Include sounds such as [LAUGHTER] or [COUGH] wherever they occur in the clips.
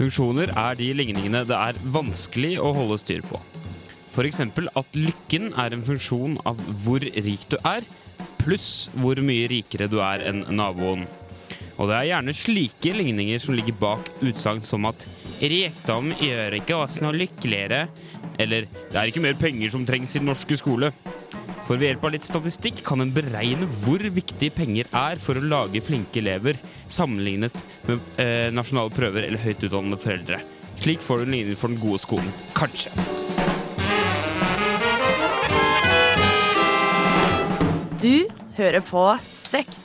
Funksjoner er de ligningene det er vanskelig å holde styr på. F.eks. at lykken er en funksjon av hvor rik du er, pluss hvor mye rikere du er enn naboen. Og det er gjerne slike ligninger som ligger bak utsagn som at rikdom gjør ikke oss noe lykkeligere, eller det er ikke mer penger som trengs i den norske skole. For ved hjelp av litt statistikk kan en beregne hvor viktig penger er for å lage flinke elever, sammenlignet med eh, nasjonale prøver eller høyt utdannede foreldre. Slik får du en linje for den gode skolen. Kanskje. Du hører på Sekt.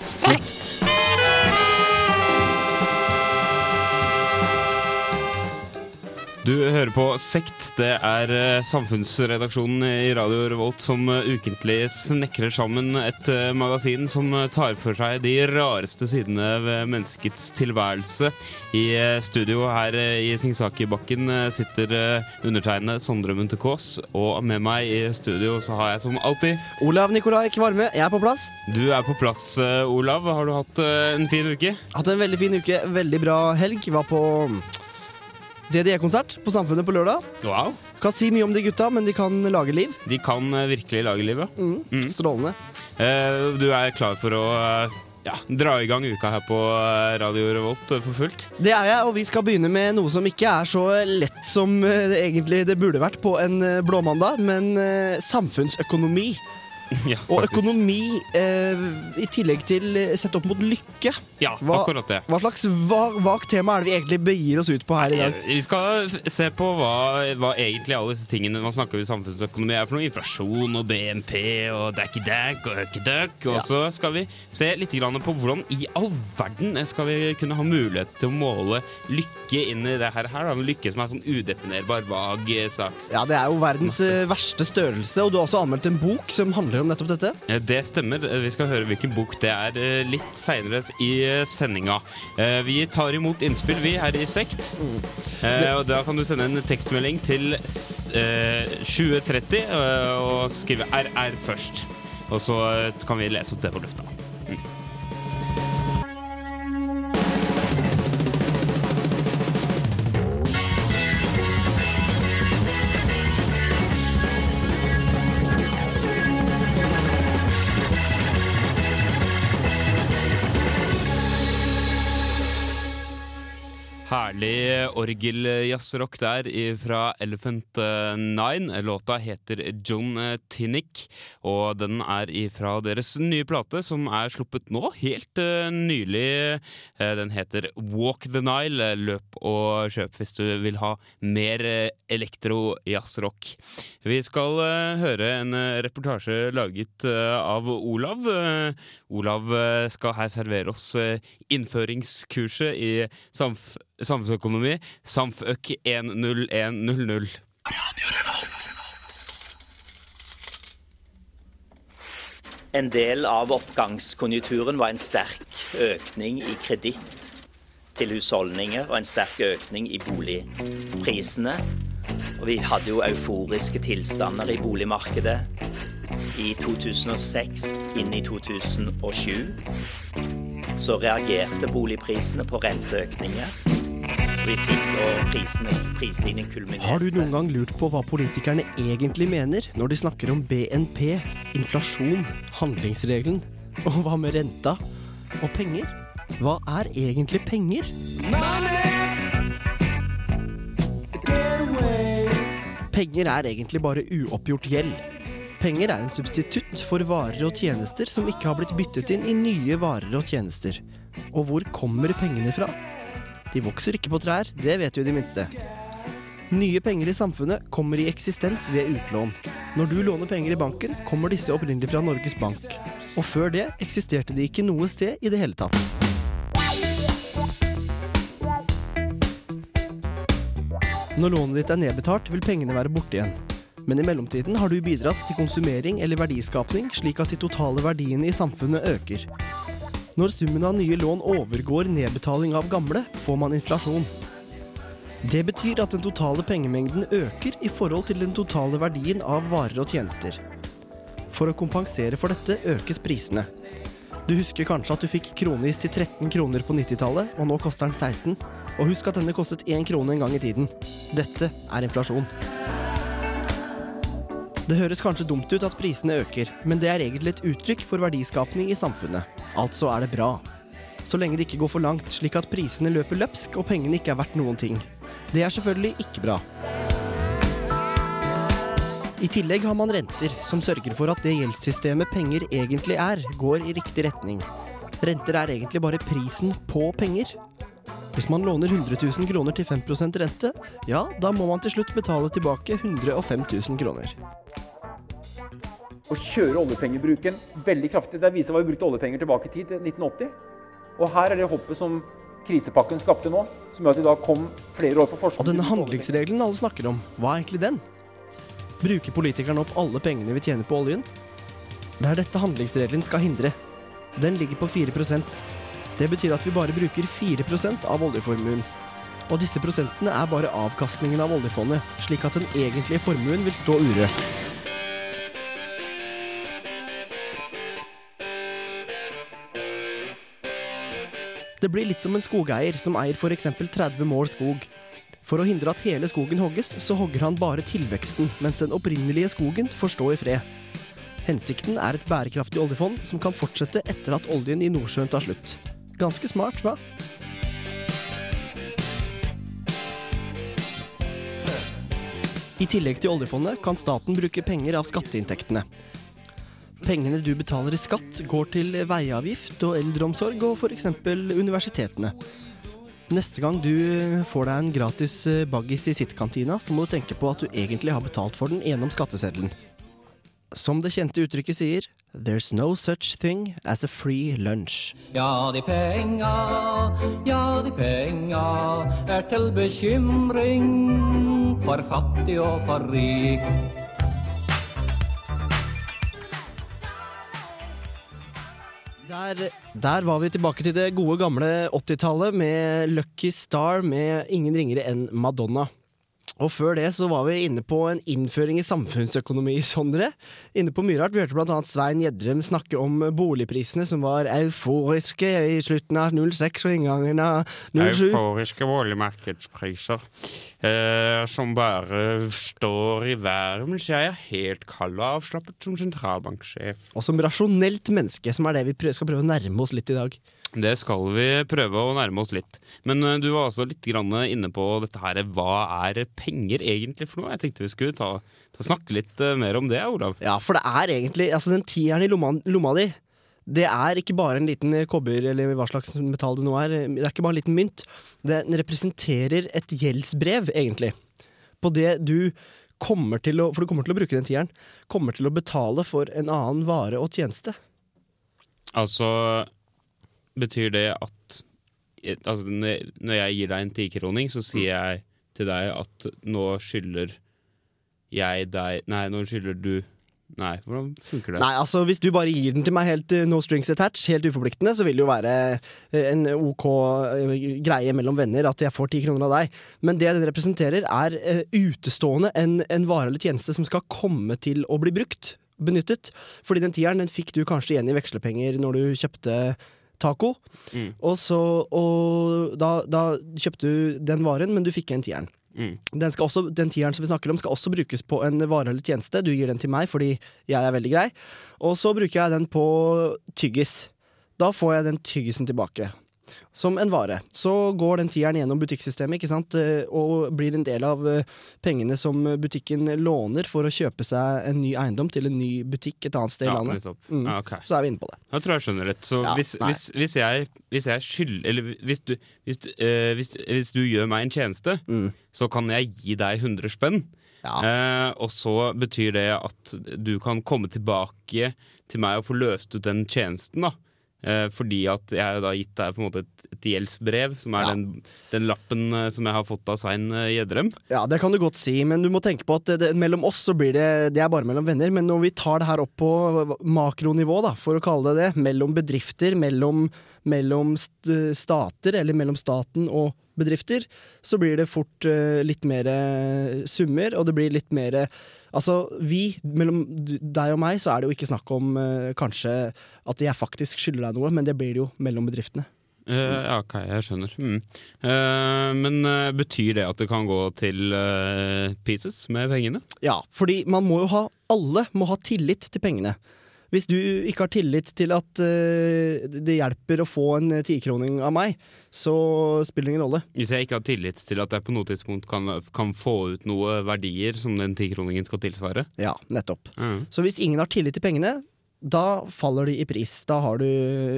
Sekt. Du hører på Sekt. Det er eh, samfunnsredaksjonen i Radio Revolt som eh, ukentlig snekrer sammen et eh, magasin som tar for seg de rareste sidene ved menneskets tilværelse. I studio her i Singsakerbakken sitter undertegnede Sondre Munthe Kaas, og med meg i studio så har jeg som alltid Olav Nikolai Kvarme, jeg er på plass. Du er på plass, Olav. Har du hatt en fin uke? Hatt en veldig fin uke, veldig bra helg. Var på DDE-konsert på Samfunnet på lørdag. Wow. Kan si mye om de gutta, men de kan lage liv. De kan eh, virkelig lage livet. Mm. Mm. Strålende. Uh, Du er klar for å uh, ja, dra i gang uka her på Radio Revolt for fullt? Det er jeg, og vi skal begynne med noe som ikke er så lett som uh, egentlig det burde vært på en blåmandag, men samfunnsøkonomi. Ja, Og faktisk. økonomi eh, i tillegg til eh, sett opp mot lykke. Ja, Hva- akkurat det. Hva slags va- vagt tema er det vi egentlig begir oss ut på her i dag? Eh, Vi skal se på hva, hva egentlig alle disse tingene Hva snakker vi samfunnsøkonomi er for noe. Inflasjon og BNP og dacky-dack og økkedøkk. Og Ja. så skal vi se litt grann på hvordan i all verden skal vi kunne ha mulighet til å måle lykke inn i det her. her da. Lykke som er sånn udefinerbar, vag eh, sak. Ja, Det er jo verdens Masse. verste størrelse, og du har også anmeldt en bok som handler om nettopp dette. Eh, Det stemmer. Eh, Vi skal høre hvilken bok det er eh, litt seinere i sendinga. Vi tar imot innspill, vi, her i Sekt. Og Da kan du sende en tekstmelding til eh, 2030 eh, og skrive RR først. Og så kan vi lese opp det på lufta. Orgeljazzrock der fra Elephant eh, Nine. Låta heter John eh, Tinnick, og den er fra deres nye plate, som er sluppet nå, helt eh, nylig. Den heter Walk the Nile. Løp og kjøp hvis du vil ha mer elektro-jazzrock. Vi skal høre en reportasje laget av Olav. Olav skal her servere oss innføringskurset i samf samfunnsøkonomi. Samføk 10100. En del av oppgangskonjunkturen var en sterk økning i kreditt til husholdninger og en sterk økning i boligprisene. Og vi hadde jo euforiske tilstander i boligmarkedet i 2006 inn i 2007. Så reagerte boligprisene på renteøkninger. Har du noen gang lurt på hva politikerne egentlig mener når de snakker om BNP, inflasjon, handlingsregelen, og hva med renta og penger? Hva er egentlig penger? Penger er egentlig bare uoppgjort gjeld. Penger er en substitutt for varer og tjenester som ikke har blitt byttet inn i nye varer og tjenester. Og hvor kommer pengene fra? De vokser ikke på trær, det vet jo de minste. Nye penger i samfunnet kommer i eksistens ved utlån. Når du låner penger i banken, kommer disse opprinnelig fra Norges Bank. Og før det eksisterte de ikke noe sted i det hele tatt. Når lånet ditt er nedbetalt, vil pengene være borte igjen. Men i mellomtiden har du bidratt til konsumering eller verdiskapning, slik at de totale verdiene i samfunnet øker. Når summen av nye lån overgår nedbetaling av gamle, får man inflasjon. Det betyr at den totale pengemengden øker i forhold til den totale verdien av varer og tjenester. For å kompensere for dette økes prisene. Du husker kanskje at du fikk kronis til 13 kroner på 90-tallet, og nå koster den 16. Og husk at denne kostet 1 krone en gang i tiden. Dette er inflasjon. Det høres kanskje dumt ut at prisene øker, men det er egentlig et uttrykk for verdiskapning i samfunnet. Altså er det bra. Så lenge det ikke går for langt, slik at prisene løper løpsk og pengene ikke er verdt noen ting. Det er selvfølgelig ikke bra. I tillegg har man renter, som sørger for at det gjeldssystemet penger egentlig er, går i riktig retning. Renter er egentlig bare prisen på penger. Hvis man låner 100 000 kroner til 5% rente, ja, da må man til slutt betale tilbake 105 000 kroner. Å kjøre oljepengebruken veldig kraftig. Det viser hva vi brukte oljepenger tilbake i tid, til 1980. Og her er det hoppet som krisepakken skapte nå, som gjør at vi da kom flere år på forskning. Og denne handlingsregelen alle snakker om, hva er egentlig den? Bruker politikerne opp alle pengene vi tjener på oljen? Det er dette handlingsregelen skal hindre. Den ligger på 4% Det betyr at vi bare bruker 4% av oljeformuen. Og disse prosentene er bare avkastningen av oljefondet, slik at den egentlige formuen vil stå urørt. Det blir litt som en skogeier som eier f.eks. 30 mål skog. For å hindre at hele skogen hogges, så hogger han bare tilveksten, mens den opprinnelige skogen får stå i fred. Hensikten er et bærekraftig oljefond som kan fortsette etter at oljen i Nordsjøen tar slutt. Ganske smart, hva? I tillegg til oljefondet kan staten bruke penger av skatteinntektene. Pengene du betaler i skatt, går til veiavgift og eldreomsorg og f.eks. universitetene. Neste gang du får deg en gratis baggis i sittkantina, så må du tenke på at du egentlig har betalt for den gjennom skatteseddelen. Som det kjente uttrykket sier, There's no such thing as a free lunch. Ja, de penga, ja, de penga er til bekymring for fattig og for rik. Der, der var vi tilbake til det gode gamle 80-tallet med Lucky Star med ingen ringere enn Madonna. Og før det så var vi inne på en innføring i samfunnsøkonomi, [LAUGHS] Sondre. Inne på mye rart. Vi hørte blant annet Svein Gjedrem snakke om boligprisene som var euforiske i slutten av 06 og inngangen av 07. Euforiske boligmarkedspriser eh, som bare står i været mens jeg er helt kald og avslappet som sentralbanksjef. Og som rasjonelt menneske, som er det vi skal prøve å nærme oss litt i dag. Det skal vi prøve å nærme oss litt. Men eh, du var også litt grann inne på dette her. Hva er penger egentlig for noe? Jeg tenkte vi skulle ta, ta snakke litt eh, mer om det, Olav. Ja, for det er egentlig Altså, den tieren i lomma, lomma di, det er ikke bare en liten kobber, eller hva slags metall det nå er. Det er ikke bare en liten mynt. Den representerer et gjeldsbrev, egentlig. På det du kommer til å For du kommer til å bruke den tieren. Kommer til å betale for en annen vare og tjeneste. Altså Betyr det at altså, når jeg gir deg en tikroning, så sier jeg til deg at nå skylder jeg deg Nei, nå skylder du Nei, hvordan funker det? Nei, altså Hvis du bare gir den til meg helt eh, no strings attached, helt uforpliktende, så vil det jo være eh, en ok eh, greie mellom venner at jeg får ti kroner av deg. Men det den representerer, er utestående en, en vare eller tjeneste som skal komme til å bli brukt. Benyttet. Fordi den tieren den fikk du kanskje igjen i vekslepenger når du kjøpte taco. Mm. Og, så, og da, da kjøpte du den varen, men du fikk igjen tieren. Mm. Den, også, den tieren som vi snakker om, skal også brukes på en vare eller tjeneste. Du gir den til meg fordi jeg er veldig grei. Og så bruker jeg den på tyggis. Da får jeg den tyggisen tilbake. Som en vare. Så går den tieren gjennom butikksystemet ikke sant? eh, og blir en del av eh, pengene som butikken låner for å kjøpe seg en ny eiendom til en ny butikk et annet sted i Ja, landet. Mm. Ja, ok. Så er vi inne på det. Jeg tror jeg skjønner rett. Så Ja, hvis, hvis, hvis jeg, hvis jeg skylder Eller hvis du, du, eh, hvis, hvis du gjør meg en tjeneste, Mm. så kan jeg gi deg 100 spenn. Ja. Eh, og så betyr det at du kan komme tilbake til meg og få løst ut den tjenesten, da. Eh, fordi at jeg har da gitt deg på en måte et, et gjeldsbrev, som er Ja. den, den lappen eh, som jeg har fått av Svein eh, Gjedrem. Ja, det kan du godt si, men du må tenke på at det, mellom oss så blir det Det er bare mellom venner, men når vi tar det her opp på makronivå, da, for å kalle det det, mellom bedrifter, mellom, mellom stater, eller mellom staten og bedrifter, så blir det fort litt mer summer, og det blir litt mer Altså, vi, mellom deg og meg, så er det jo ikke snakk om eh, kanskje at jeg faktisk skylder deg noe, men det blir det jo mellom bedriftene. Ja, ja, ok, jeg skjønner. Mm. Uh, men uh, betyr det at det kan gå til eh, pieces med pengene? Ja, fordi man må jo ha Alle må ha tillit til pengene. Hvis du ikke har tillit til at uh, det hjelper å få en tikroning av meg, så spiller det ingen rolle. Hvis jeg ikke har tillit til at jeg på noe tidspunkt kan, kan få ut noe verdier som den tikroningen skal tilsvare? Ja, nettopp. Mm. Så hvis ingen har tillit til pengene, da faller de i pris. Da har du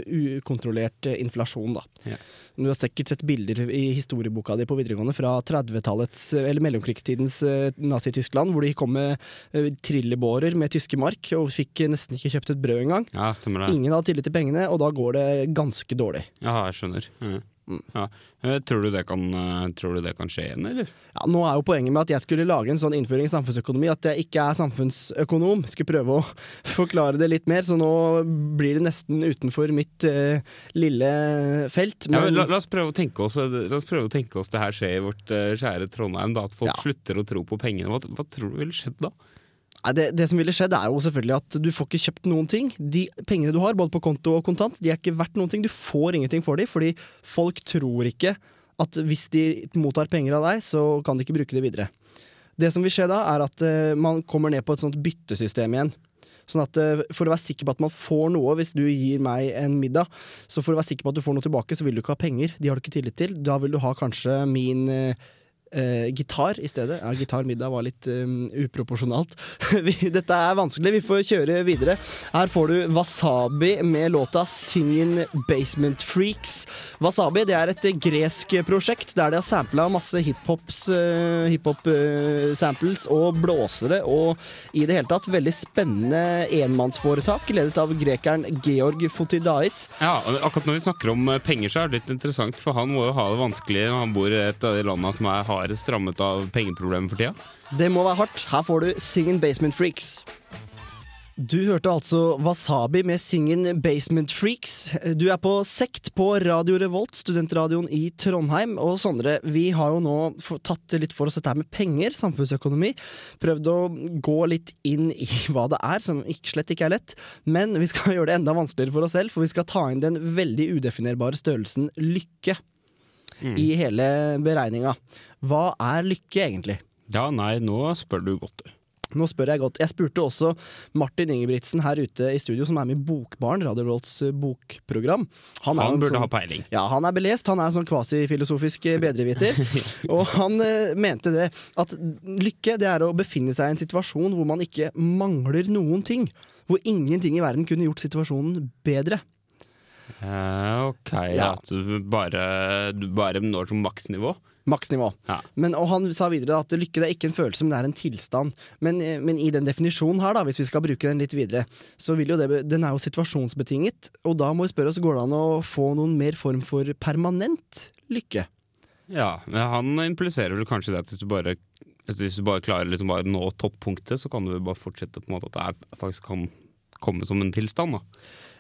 ukontrollert eh, inflasjon, da. Ja. Du har sikkert sett bilder i historieboka di på videregående fra 30-tallets, eller mellomkrigstidens eh, Nazi-Tyskland, hvor de kom med eh, trillebårer med tyske mark og fikk nesten ikke kjøpt et brød engang. Ja. Ingen hadde tillit til pengene, og da går det ganske dårlig. Ja, jeg skjønner. Ja. Mm. Ja. Eh, Tror, du det kan, eh, tror du det kan skje igjen, eller? Ja, nå er jo poenget med at jeg skulle lage en sånn innføring i samfunnsøkonomi, at jeg ikke er samfunnsøkonom. Skulle prøve å [LAUGHS] forklare det litt mer, så nå blir det nesten utenfor mitt uh, lille felt. Ja, Men men la, la, oss prøve å tenke oss, la oss prøve å tenke oss det her skjer i vårt uh, kjære Trondheim. Da, at folk Ja. slutter å tro på pengene. Hva, hva tror du ville skjedd da? Nei, det, det som ville skjedd, er jo selvfølgelig at du får ikke kjøpt noen ting. De pengene du har, både på konto og kontant, de er ikke verdt noen ting. Du får ingenting for dem, fordi folk tror ikke at hvis de mottar penger av deg, så kan de ikke bruke det videre. Det som vil skje da, er at uh, man kommer ned på et sånt byttesystem igjen. Sånn at uh, For å være sikker på at man får noe hvis du gir meg en middag, så for å være sikker på at du får noe tilbake, så vil du ikke ha penger. De har du ikke tillit til. Da vil du ha kanskje min eh, eh, gitar i stedet. Ja, gitarmiddag var litt um, uproporsjonalt. [LAUGHS] Dette er vanskelig, vi får kjøre videre. Her får du Wasabi med låta 'Singin' Basement Freaks'. Wasabi det er et eh, gresk prosjekt der de har sampla masse hiphops, uh, hiphop-samples og blåsere, og i det hele tatt veldig spennende enmannsforetak ledet av grekeren Georg Fotidais. Ja, Akkurat når vi snakker om eh, penger, så er det litt interessant, for han må jo ha det vanskelig når han bor i et av de landene som er hardest rammet av pengeproblemer for tida. Det må være hardt. Her får du Singin' Basement Freaks. Du hørte altså Wasabi med singen Basement Freaks. Du er på Sekt på Radio Revolt, studentradioen i Trondheim. Og Sondre, vi har jo nå tatt litt for oss dette med penger, samfunnsøkonomi. Prøvd å gå litt inn i [LAUGHS] hva det er, som slett ikke er lett. Men vi skal [LAUGHS] gjøre det enda vanskeligere for oss selv, for vi skal ta inn den veldig udefinerbare størrelsen lykke i hele beregninga. Hva er lykke, egentlig? Ja, nei, nå spør du godt, du. Nå spør jeg godt. Jeg spurte også Martin Ingebrigtsen her ute i studio, som er med i Bokbarn, Radio Rolls eh, bokprogram. er Han burde sånn- ha peiling. Ja, han er belest. Han er en sånn kvasifilosofisk eh, bedreviter. [LAUGHS] og han eh, mente det at lykke det er å befinne seg i en situasjon hvor man ikke mangler noen ting. Hvor ingenting i verden kunne gjort situasjonen bedre. Eh, ok, ja. Ja. Du bare, bare når som maksnivå? Maksnivå. Ja. Men, og han sa videre at lykke det er ikke en følelse, men det er en tilstand. Men, eh, men i den definisjonen her, da, hvis vi skal bruke den litt videre, så vil jo det, den er jo situasjonsbetinget. Og da må vi spørre oss, går det an å få noen mer form for permanent lykke? Ja, men han impliserer vel kanskje det at hvis du bare, hvis du bare klarer liksom bare nå toppunktet, så kan du bare fortsette på en måte at det er, faktisk kan komme som en tilstand. da.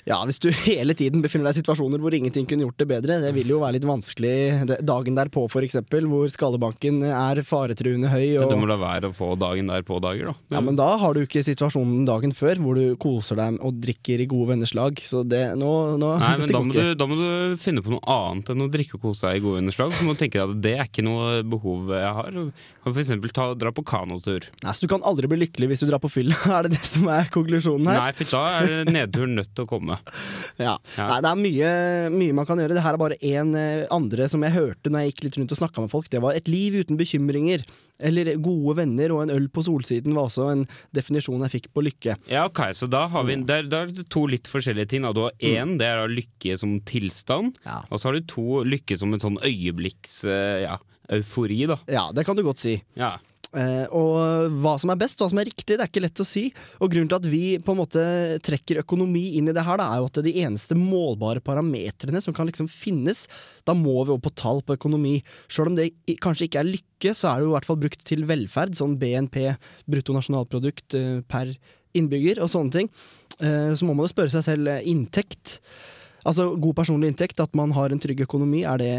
Ja, hvis du [LAUGHS] hele tiden befinner deg i situasjoner hvor ingenting kunne gjort det bedre, det vil jo være litt vanskelig dagen derpå for eksempel, hvor skallebanken er faretruende høy. Du må la være å få dagen derpå-dager, da. ja, men da har du ikke situasjonen dagen før, hvor du koser deg og drikker i gode venners lag. Så det, nå, nå Nei, men da må, du, da må du finne på noe annet enn å drikke og kose deg i gode underslag. Så må du tenke deg at det er ikke noe behov jeg har. Du kan eksempel dra på kanotur. Nei, så du kan aldri bli lykkelig hvis du drar på fylla, [LAUGHS] er det det som er konklusjonen her? Nei, for da er nedturen nødt til å komme. [LAUGHS] Ja. Ja. Nei, det er mye, mye man kan gjøre. Det her er bare en eh, andre som jeg hørte når jeg gikk litt rundt og snakka med folk. Det var et liv uten bekymringer. Eller gode venner og en øl på solsiden var også en definisjon jeg fikk på lykke. Ja, ok, så da har vi der, der er det to litt forskjellige ting. Da. Du har én, det er da lykke som tilstand. Ja. Og så har du to, lykke som en sånn øyeblikks eh, ja, eufori, da. Ja, det kan du godt si. Ja. Eh, og hva som er best, hva som er riktig, det er ikke lett å si. Og grunnen til at vi på en måte trekker økonomi inn i det her, da, er jo at de eneste målbare parametrene som kan liksom finnes, da må vi opp på tall på økonomi. Sjøl om det kanskje ikke er lykke, så er det jo i hvert fall brukt til velferd, sånn BNP, bruttonasjonalprodukt eh, per innbygger og sånne ting. Uh, så må man jo spørre seg selv inntekt. Altså, God personlig inntekt, at man har en trygg økonomi, er det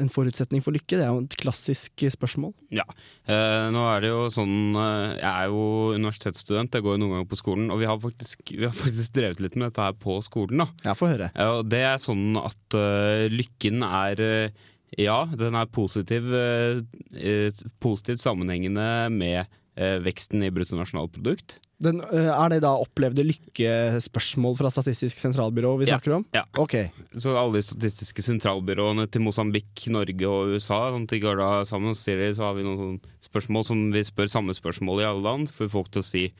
en forutsetning for lykke? Det er jo et klassisk spørsmål. Ja. Eh, nå er det jo sånn eh, Jeg er jo universitetsstudent, jeg går jo noen ganger på skolen, og vi har faktisk, vi har faktisk drevet litt med dette her på skolen. da. Ja, få høre. Ja, og det er sånn at uh, lykken er eh, Ja, den er positiv, eh, eh, positivt sammenhengende med eh, veksten i bruttonasjonalprodukt. Den, øh, er det da opplevde lykkespørsmål fra Statistisk sentralbyrå vi Ja. snakker om? Ja. Ok. Så alle de statistiske sentralbyråene til Mosambik, Norge og USA sånn, de går da sammen og sier så har vi noen sånne spørsmål som vi spør samme spørsmål i alle land, for folk til å si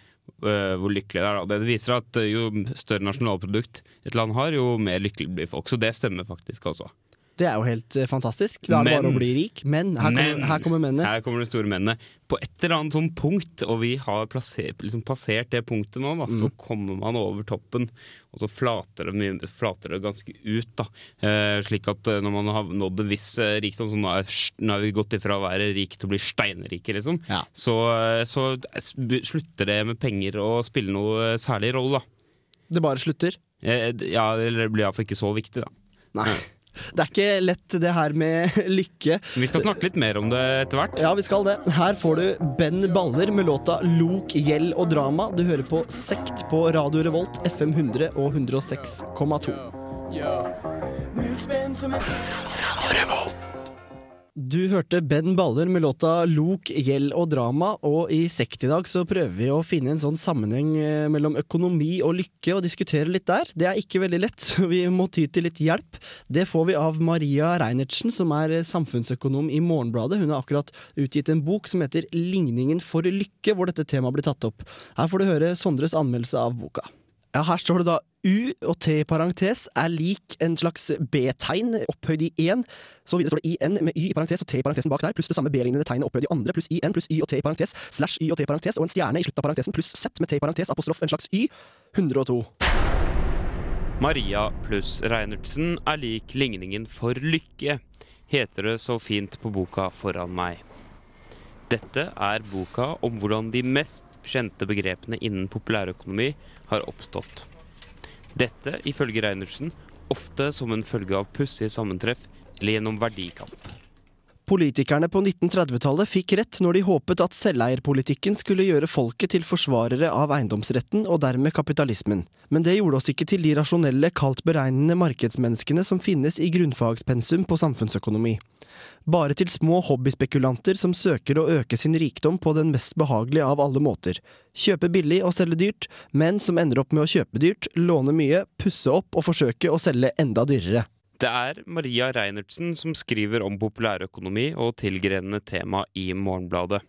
uh, hvor lykkelig det er. Det viser at jo større nasjonalprodukt et land har, jo mer lykkelig blir folk. Så det stemmer faktisk også. Det er jo helt eh, fantastisk. Det er Men- bare å bli rik. Men her kommer, her kommer mennene. Her kommer de store mennene. På et eller annet sånn punkt, og vi har plassert, liksom passert det punktet nå, da, så Mm. kommer man over toppen, og så flater det, mye, flater det ganske ut. Da. Eh, slik at eh, når man har nådd en viss eh, rikdom, så nå er, nå er vi gått ifra å være rik til å bli steinrike, liksom, Ja. så, så slutter det med penger å spille noe særlig rolle, da. Det bare slutter. Ja, eller det blir iallfall ikke så viktig, da. Nei. Det er ikke lett det her med [LAUGHS] lykke. Vi skal snakke litt mer om det etter hvert. Ja, vi skal det. Her får du Ben Baller med låta 'Lok, gjeld og drama'. Du hører på Sekt på Radio Revolt, FM 100 og 106,2. Du hørte Ben Baller med låta 'Lok, gjeld og drama', og i Sekt i dag så prøver vi å finne en sånn sammenheng eh, mellom økonomi og lykke, og diskutere litt der. Det er ikke veldig lett, [LAUGHS] så vi må ty til litt hjelp. Det får vi av Maria Reinertsen, som er eh, samfunnsøkonom i Morgenbladet. Hun har akkurat utgitt en bok som heter 'Ligningen for lykke', hvor dette temaet blir tatt opp. Her får du høre Sondres anmeldelse av boka. Ja, Her står det da U og T i parentes er lik en slags B-tegn opphøyd i 1. Så videre står det IN med Y i parentes og T i parentesen bak der, pluss det samme B-lignende tegnet opphøyd i andre, pluss IN pluss Y og T i parentes, slash Y og T i parentes, og en stjerne i slutten av parentesen, pluss Z med T i parentes, apostrof en slags Y. 102. Maria pluss Reinertsen er lik ligningen for lykke, heter det så fint på boka foran meg. Dette er boka om hvordan de mest kjente begrepene innen populærøkonomi har oppstått. Dette, ifølge Reinertsen, ofte som en følge av pussige sammentreff eller gjennom verdikamp. Politikerne på 1930-tallet fikk rett når de håpet at selveierpolitikken skulle gjøre folket til forsvarere av eiendomsretten og dermed kapitalismen. Men det gjorde oss ikke til de rasjonelle, kaldt beregnende markedsmenneskene som finnes i grunnfagspensum på samfunnsøkonomi. Bare til små hobbyspekulanter som søker å øke sin rikdom på den mest behagelige av alle måter. Kjøpe billig og selge dyrt, men som ender opp med å kjøpe dyrt, låne mye, pusse opp og forsøke å selge enda dyrere. Det er Maria Reinertsen som skriver om populærøkonomi og tilgrenende tema i Morgenbladet.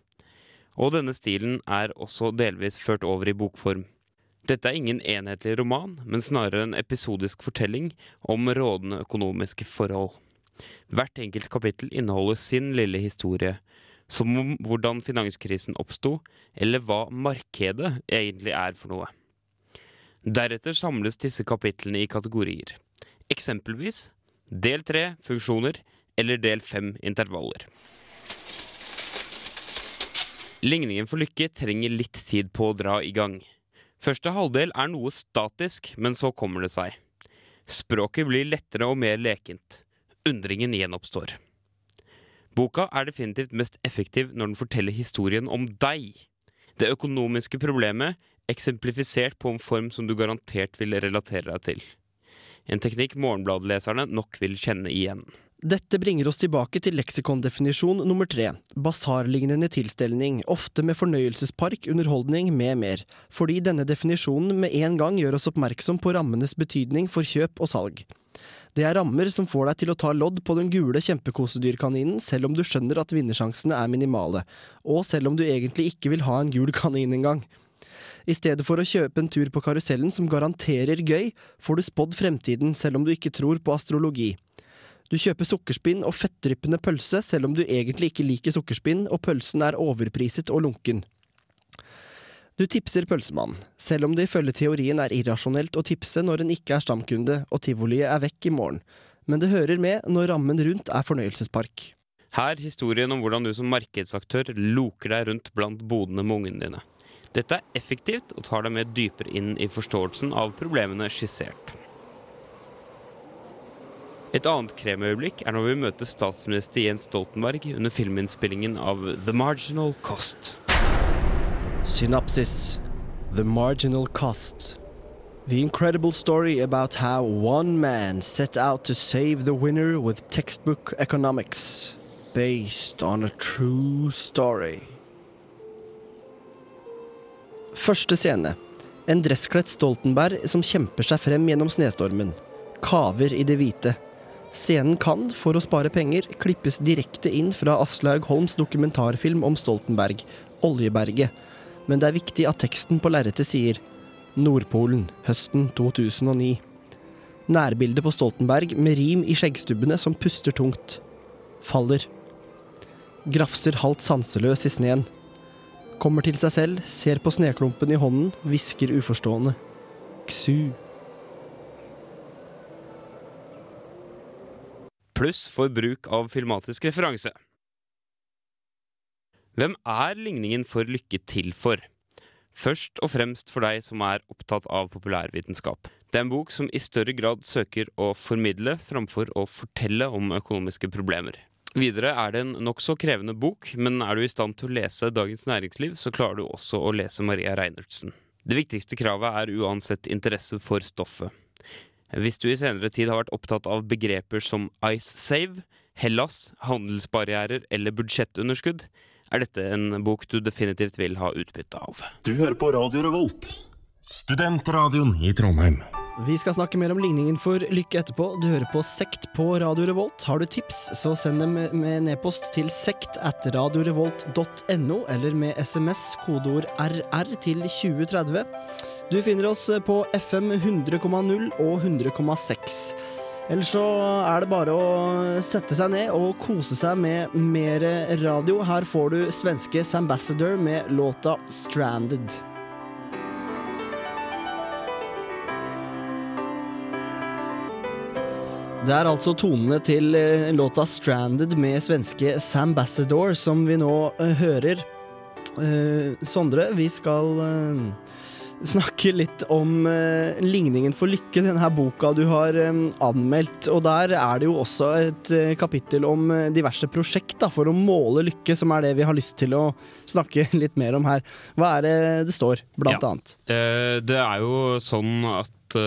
Og denne stilen er også delvis ført over i bokform. Dette er ingen enhetlig roman, men snarere en episodisk fortelling om rådende økonomiske forhold. Hvert enkelt kapittel inneholder sin lille historie, som om hvordan finanskrisen oppsto, eller hva markedet egentlig er for noe. Deretter samles disse kapitlene i kategorier. Eksempelvis del 3 funksjoner eller del 5 intervaller. Ligningen for lykke trenger litt tid på å dra i gang. Første halvdel er noe statisk, men så kommer det seg. Språket blir lettere og mer lekent. Undringen gjenoppstår. Boka er definitivt mest effektiv når den forteller historien om deg. Det økonomiske problemet eksemplifisert på en form som du garantert vil relatere deg til. En teknikk Morgenbladleserne nok vil kjenne igjen. Dette bringer oss tilbake til leksikondefinisjon nummer tre. Basarlignende tilstelning, ofte med fornøyelsespark, underholdning med mer. Fordi denne definisjonen med en gang gjør oss oppmerksom på rammenes betydning for kjøp og salg. Det er rammer som får deg til å ta lodd på den gule kjempekosedyrkaninen, selv om du skjønner at vinnersjansene er minimale, og selv om du egentlig ikke vil ha en gul kanin engang. I stedet for å kjøpe en tur på karusellen som garanterer gøy, får du spådd fremtiden selv om du ikke tror på astrologi. Du kjøper sukkerspinn og fettdryppende pølse selv om du egentlig ikke liker sukkerspinn og pølsen er overpriset og lunken. Du tipser pølsemannen, selv om det ifølge teorien er irrasjonelt å tipse når en ikke er stamkunde og tivoliet er vekk i morgen. Men det hører med når rammen rundt er fornøyelsespark. Her historien om hvordan du som markedsaktør loker deg rundt blant bodene med ungene dine. Dette er effektivt og tar deg med dypere inn i forståelsen av problemene skissert. Et annet kremøyeblikk er når vi møter statsminister Jens Stoltenberg under filminnspillingen av The Marginal Cost. Synopsis The Marginal Cost. The incredible story about how one man set out to save the winner with textbook economics, based on a true story. Første scene. En dresskledt Stoltenberg som kjemper seg frem gjennom snestormen. Kaver i det hvite. Scenen kan, for å spare penger, klippes direkte inn fra Aslaug Holms dokumentarfilm om Stoltenberg, 'Oljeberget', men det er viktig at teksten på lerretet sier Nordpolen, høsten 2009. Nærbildet på Stoltenberg med rim i skjeggstubbene som puster tungt. Faller. Grafser halvt sanseløs i sneen. Kommer til seg selv, ser på sneklumpen i hånden, hvisker uforstående. Ksu. Pluss for bruk av filmatisk referanse. Hvem er ligningen for lykke til for? Først og fremst for deg som er opptatt av populærvitenskap. Det er en bok som i større grad søker å formidle framfor å fortelle om økonomiske problemer. Videre er det en nokså krevende bok, men er du i stand til å lese Dagens Næringsliv, så klarer du også å lese Maria Reinertsen. Det viktigste kravet er uansett interesse for stoffet. Hvis du i senere tid har vært opptatt av begreper som Ice Save, Hellas, handelsbarrierer eller budsjettunderskudd, er dette en bok du definitivt vil ha utbytte av. Du hører på Radio Revolt, studentradioen i Trondheim. Vi skal snakke mer om ligningen for lykke etterpå. Du hører på Sekt på Radio Revolt. Har du tips, så send dem med en e-post til sekt at radiorevolt.no, eller med SMS kodeord RR til 2030. Du finner oss på FM 100,0 og 100,6. Ellers så er det bare å sette seg ned og kose seg med mer radio. Her får du svenske Sambassador med låta 'Stranded'. Det er altså tonene til eh, låta 'Stranded' med svenske Sam Bassador som vi nå eh, hører. Eh, Sondre, vi skal eh, snakke litt om eh, ligningen for lykke, denne boka du har eh, anmeldt. Og der er det jo også et kapittel om diverse prosjekt da, for å måle lykke, som er det vi har lyst til å snakke [LAUGHS] litt mer om her. Hva er det det står, blant Ja. annet? Det er jo sånn at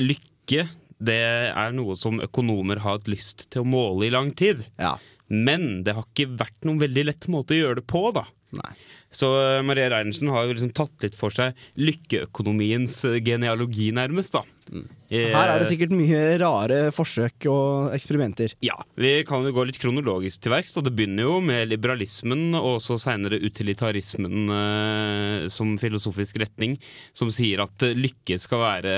lykke det er noe som økonomer har hatt lyst til å måle i lang tid. Ja. Men det har ikke vært noen veldig lett måte å gjøre det på, da. Nei. Så eh, Maria Reinertsen har jo liksom tatt litt for seg lykkeøkonomiens eh, genealogi, nærmest. da. Mm. Her er det sikkert mye rare forsøk og eksperimenter. Ja, Vi kan jo gå litt kronologisk til verks. Det begynner jo med liberalismen og så seinere utilitarismen eh, som filosofisk retning, som sier at eh, lykke skal være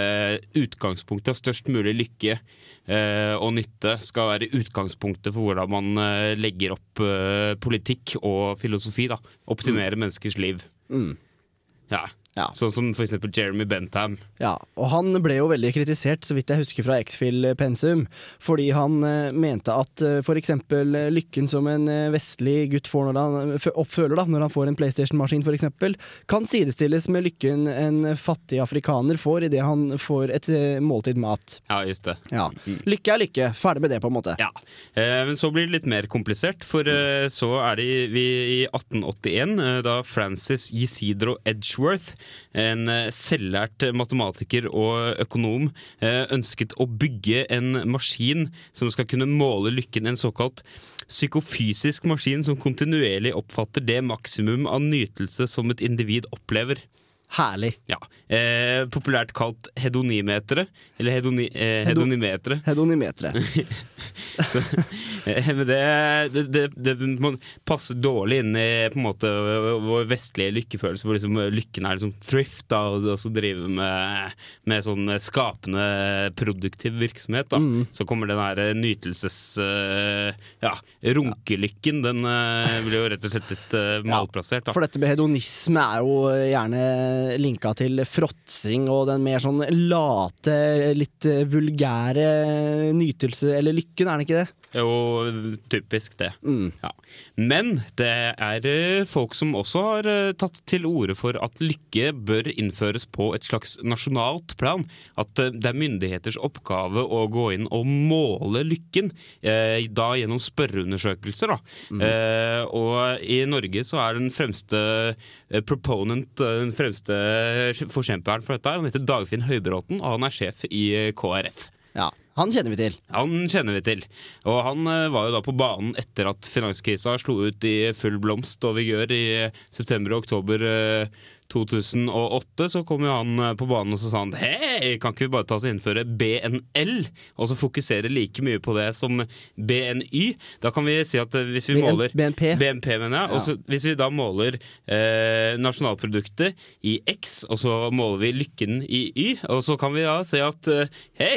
utgangspunktet av størst mulig lykke. Eh, og nytte skal være utgangspunktet for hvordan man eh, legger opp eh, politikk og filosofi. da, Optimere menneskers liv. Mm. Ja. Ja. Sånn som for eksempel Jeremy Bentham. Ja, og han ble jo veldig kritisert, så vidt jeg husker fra X-Fill-pensum, fordi han eh, mente at eh, for eksempel eh, lykken som en eh, vestlig gutt får når han oppføler da, når han får en PlayStation-maskin for eksempel, kan sidestilles med lykken en fattig afrikaner får idet han får et eh, måltid mat. Ja, just det. Ja. Lykke er lykke. Ferdig med det, på en måte. Ja, eh, men så blir det litt mer komplisert, for eh, så er det i, vi i 1881, eh, da Francis Isidro Edgeworth, en eh, selvlært matematiker og økonom, eh, ønsket å bygge en maskin som skal kunne måle lykken, en såkalt psykofysisk maskin som kontinuerlig oppfatter det maksimum av nytelse som et individ opplever. Herlig. Ja, eh, Populært kalt hedonimetere. eller hedoni, eh, hedonimetere. Hedonimeteret. [LAUGHS] Så, eh, men det, det, det, det passer dårlig inn i på en måte vår vestlige lykkefølelse, hvor liksom lykken er liksom thrift, da, og så drive med, med sånn skapende produktiv virksomhet. da. Så kommer den her nytelses... Uh, Ja, runkelykken, den uh, blir jo rett og slett litt uh, malplassert. da. For dette med hedonisme er jo gjerne linka til fråtsing og den mer sånn late, litt vulgære nytelse, eller lykken, er det ikke det? Jo, typisk det. Mm. Ja. Men det er eh, folk som også har eh, tatt til orde for at lykke bør innføres på et slags nasjonalt plan. At eh, det er myndigheters oppgave å gå inn og måle lykken, eh, da gjennom spørreundersøkelser. Da. Eh, og i Norge så er den fremste proponent, den fremste forkjemperen for dette, han heter Dagfinn Høybråten, og han er sjef i KrF. Ja, han kjenner vi til. Han kjenner vi til. Og han eh, var jo da på banen etter at finanskrisa slo ut i full blomst og vigør i september og oktober eh, 2008. Så kom jo han eh, på banen og så sa han hei, kan ikke vi bare ta oss og innføre BNL? Og så fokusere like mye på det som BNY. Da kan vi si at eh, hvis vi BN måler BNP. BNP, mener jeg. Og så hvis vi da måler eh, nasjonalproduktet i X, og så måler vi lykken i Y, og så kan vi da se at eh, hei,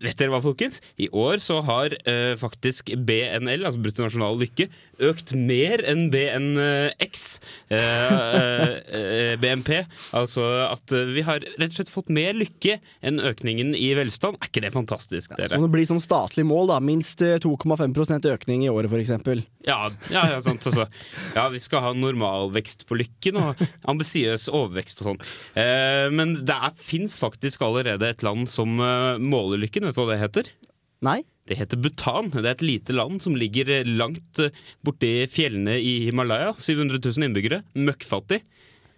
vet dere hva, folkens? I år så har eh, faktisk BNL, altså bruttonasjonal lykke, økt mer enn BNX. Eh, eh, BNP. Altså at eh, vi har rett og slett fått mer lykke enn økningen i velstand. Er ikke det fantastisk, Så må det bli sånn statlig mål, da. Minst eh, 2,5% økning i året, f.eks. Ja, ja, ja sant. Altså. Ja, vi skal ha normalvekst på lykken og ambisiøs overvekst og sånn. Eh, men det fins faktisk allerede et land som eh, måler lykken. Vet du hva det heter? Nei? Det heter Bhutan. Det er et lite land som ligger eh, langt eh, borti fjellene i Himalaya. 700 000 innbyggere. Møkkfattig.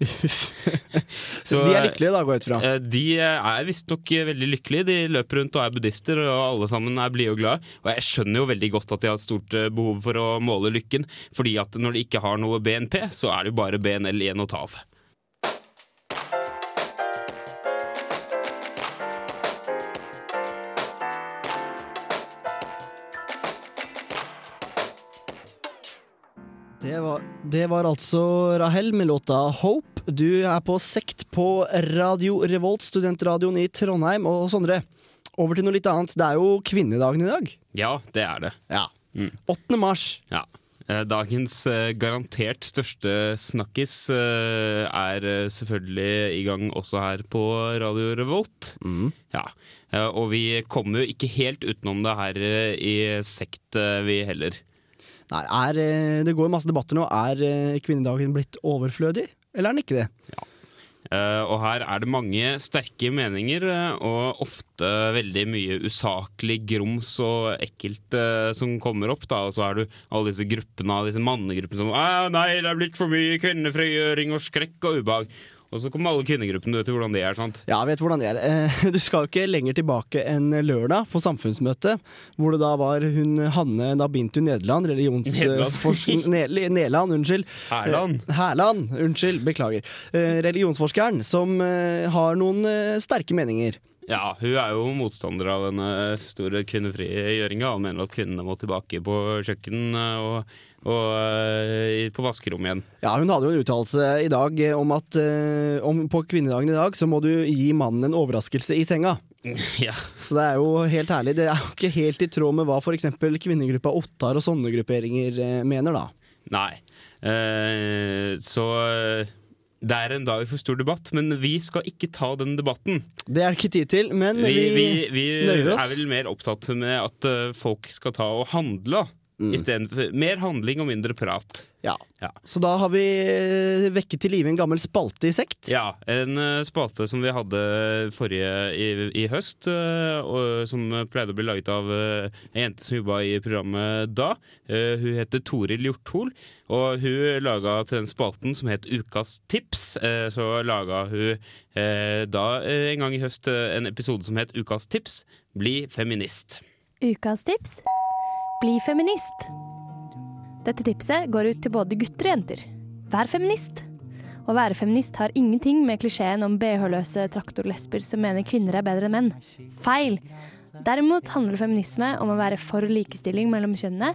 [LAUGHS] Så, de er lykkelige, da, går jeg ut fra. Eh, De er visstnok veldig lykkelige. De løper rundt og er buddhister, og alle sammen er blide og glade. Og jeg skjønner jo veldig godt at de har et stort eh, behov for å måle lykken, fordi at når de ikke har noe BNP, så er det jo bare BNL igjen å ta av. Det var, det var altså Rahel med låta 'Hope'. Du er på sekt på Radio Revolt, studentradioen i Trondheim. Og Sondre, over til noe litt annet. Det er jo kvinnedagen i dag. Ja, det er det. Ja. Mm. 8. mars. Ja. Eh, Dagens eh, garantert største snakkis eh, er selvfølgelig i gang også her på Radio Revolt. Ja, eh, Og vi kommer jo ikke helt utenom det her i sekt, vi heller. Nei, er, eh, det går masse debatter nå. Er eh, kvinnedagen blitt overflødig, eller er den ikke det? Eh, og her er det mange sterke meninger, og ofte veldig mye usaklig grums og ekkelt uh, som kommer opp. da, Og så er du alle disse gruppene, disse mannegruppene som «Ah, Nei, det er blitt for mye kvinnefrigjøring og skrekk og ubehag. Og så kommer alle kvinnegruppene, du vet hvordan det er, sant? Ja, jeg vet hvordan det er. Eh, [LAUGHS] Du skal jo ikke lenger tilbake enn lørdag, på samfunnsmøtet, hvor det da var hun Hanne Nabintu Nederland, religionsforskeren [LAUGHS] religionsforsker... Nederland, unnskyld. Hærland. Herland, Hærland, unnskyld, beklager. Eh, Religionsforskeren som eh, har noen eh, sterke meninger. Ja, hun er jo motstander av denne store kvinnefrigjøringa og mener at kvinnene må tilbake på kjøkken eh, og, og eh, på vaskerom igjen. Ja, Hun hadde jo en uttalelse i dag eh, om at om på kvinnedagen i dag så må du gi mannen en overraskelse i senga. [LAUGHS] ja. Så det er jo helt ærlig. Det er jo ikke helt i tråd med hva f.eks. kvinnegruppa Ottar og sånne grupperinger mener, da. Nei. Eh, så det er en dag for stor debatt, men vi skal ikke ta den debatten. Det er det ikke tid til, men Vi, vi, vi, vi nøyer oss. er vel mer opptatt med at eh, folk skal ta og handle. Mm. Istedenfor mer handling og mindre prat. Ja. Ja. Så da har vi eh, vekket til live en gammel spalte i sekt. Ja, en eh, spalte som vi hadde forrige i, i høst, eh, og som pleide å bli laget av en jente som jobba i programmet da. Eh, hun heter Toril Hjorthol, og hun laga til den spalten som het Ukas tips. eh, Så laga hun da en gang i høst en episode som het Ukas tips bli feminist. Ukas tips bli feminist. Dette tipset går ut til både gutter og jenter. Vær feminist. Å være feminist har ingenting med klisjeen om BH-løse traktorlesber som mener kvinner er bedre enn menn. Feil! Derimot handler feminisme om å være for likestilling mellom kjønnene,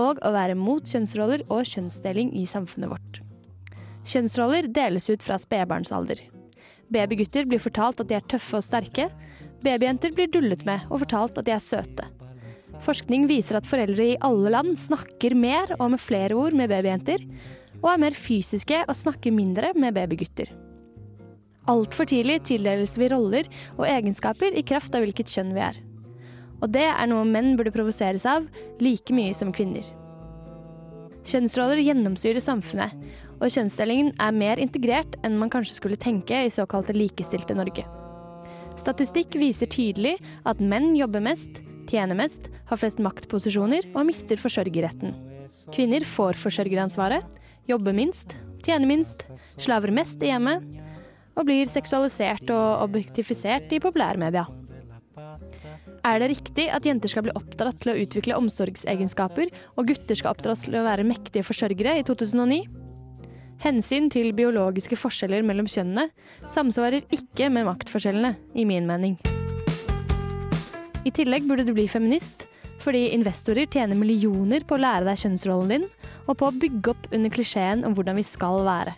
og å være mot kjønnsroller og kjønnsdeling i samfunnet vårt. Kjønnsroller deles ut fra spedbarnsalder. Babygutter blir fortalt at de er tøffe og sterke. Babyjenter blir dullet med og fortalt at de er søte. Forskning viser at foreldre i alle land snakker mer og med flere ord med babyjenter, og er mer fysiske og snakker mindre med babygutter. Altfor tidlig tildeles vi roller og egenskaper i kraft av hvilket kjønn vi er. Og det er noe menn burde provoseres av like mye som kvinner. Kjønnsroller gjennomsyrer samfunnet, og kjønnsdelingen er mer integrert enn man kanskje skulle tenke i såkalte likestilte Norge. Statistikk viser tydelig at menn jobber mest, tjener mest, har flest maktposisjoner og mister forsørgerretten. Kvinner får forsørgeransvaret, jobber minst, tjener minst, slaver mest i hjemmet og blir seksualisert og objektifisert i populærmedia. Er det riktig at jenter skal bli oppdratt til å utvikle omsorgsegenskaper, og gutter skal oppdras til å være mektige forsørgere i 2009? Hensyn til biologiske forskjeller mellom kjønnene samsvarer ikke med maktforskjellene, i min mening. I tillegg burde du bli feminist, fordi investorer tjener millioner på å lære deg kjønnsrollen din, og på å bygge opp under klisjeen om hvordan vi skal være.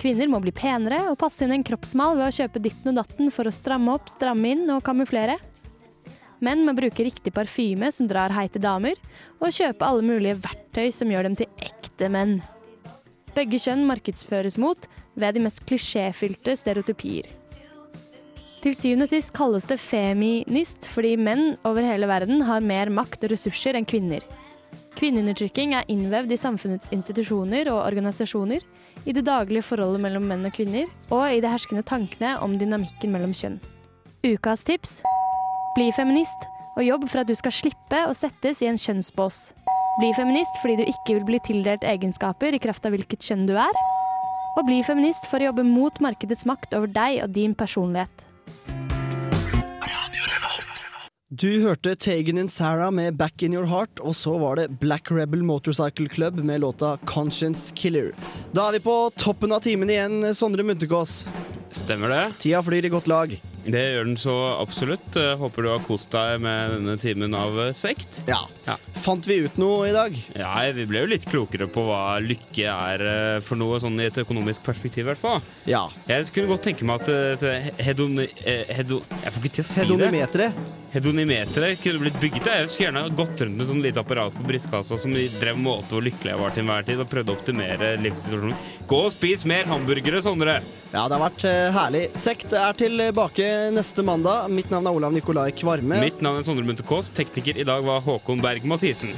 Kvinner må bli penere og passe inn en kroppsmal ved å kjøpe ditten og datten for å stramme opp, stramme inn og kamuflere. Menn må bruke riktig parfyme som drar heite damer, og kjøpe alle mulige verktøy som gjør dem til ekte menn. Begge kjønn markedsføres mot ved de mest klisjéfylte stereotypier. Til syvende og sist kalles det feminist fordi menn over hele verden har mer makt og ressurser enn kvinner. Kvinneundertrykking er innvevd i samfunnets institusjoner og organisasjoner, i det daglige forholdet mellom menn og kvinner, og i de herskende tankene om dynamikken mellom kjønn. Ukas tips bli feminist, og jobb for at du skal slippe å settes i en kjønnsbås. Bli feminist fordi du ikke vil bli tildelt egenskaper i kraft av hvilket kjønn du er. Og bli feminist for å jobbe mot markedets makt over deg og din personlighet. Du hørte Tegan in Sarah med Back in Your Heart, og så var det Black Rebel Motorcycle Club med låta Conscience Killer. Da er vi på toppen av timen igjen, Sondre Muntekås Stemmer det? Tida flyr i godt lag. Det gjør den så absolutt. Eh, Håper du har kost deg med denne timen av eh, sekt. Ja. Ja. Fant vi ut noe i dag? Ja, vi ble jo litt klokere på hva lykke er eh, for noe, sånn i et økonomisk perspektiv i hvert fall. Ja. Jeg kunne godt tenke meg at hedon... hedoni... eh, Hedo, jeg får ikke til å si det. Hedonimeteret. Kunne blitt bygget. Jeg skulle gjerne ha gått rundt med sånn lite apparat på brystkassa som drev målte hvor lykkelig jeg var til enhver tid, og prøvde å optimere livssituasjonen. Gå og spis mer hamburgere, Sondre! Ja, det har vært herlig. Sekt er tilbake neste mandag. Mitt navn er Olav Nikolai Kvarme. Mitt navn er Sondre Munthe Kaas. Tekniker i dag var Håkon Berg Mathisen.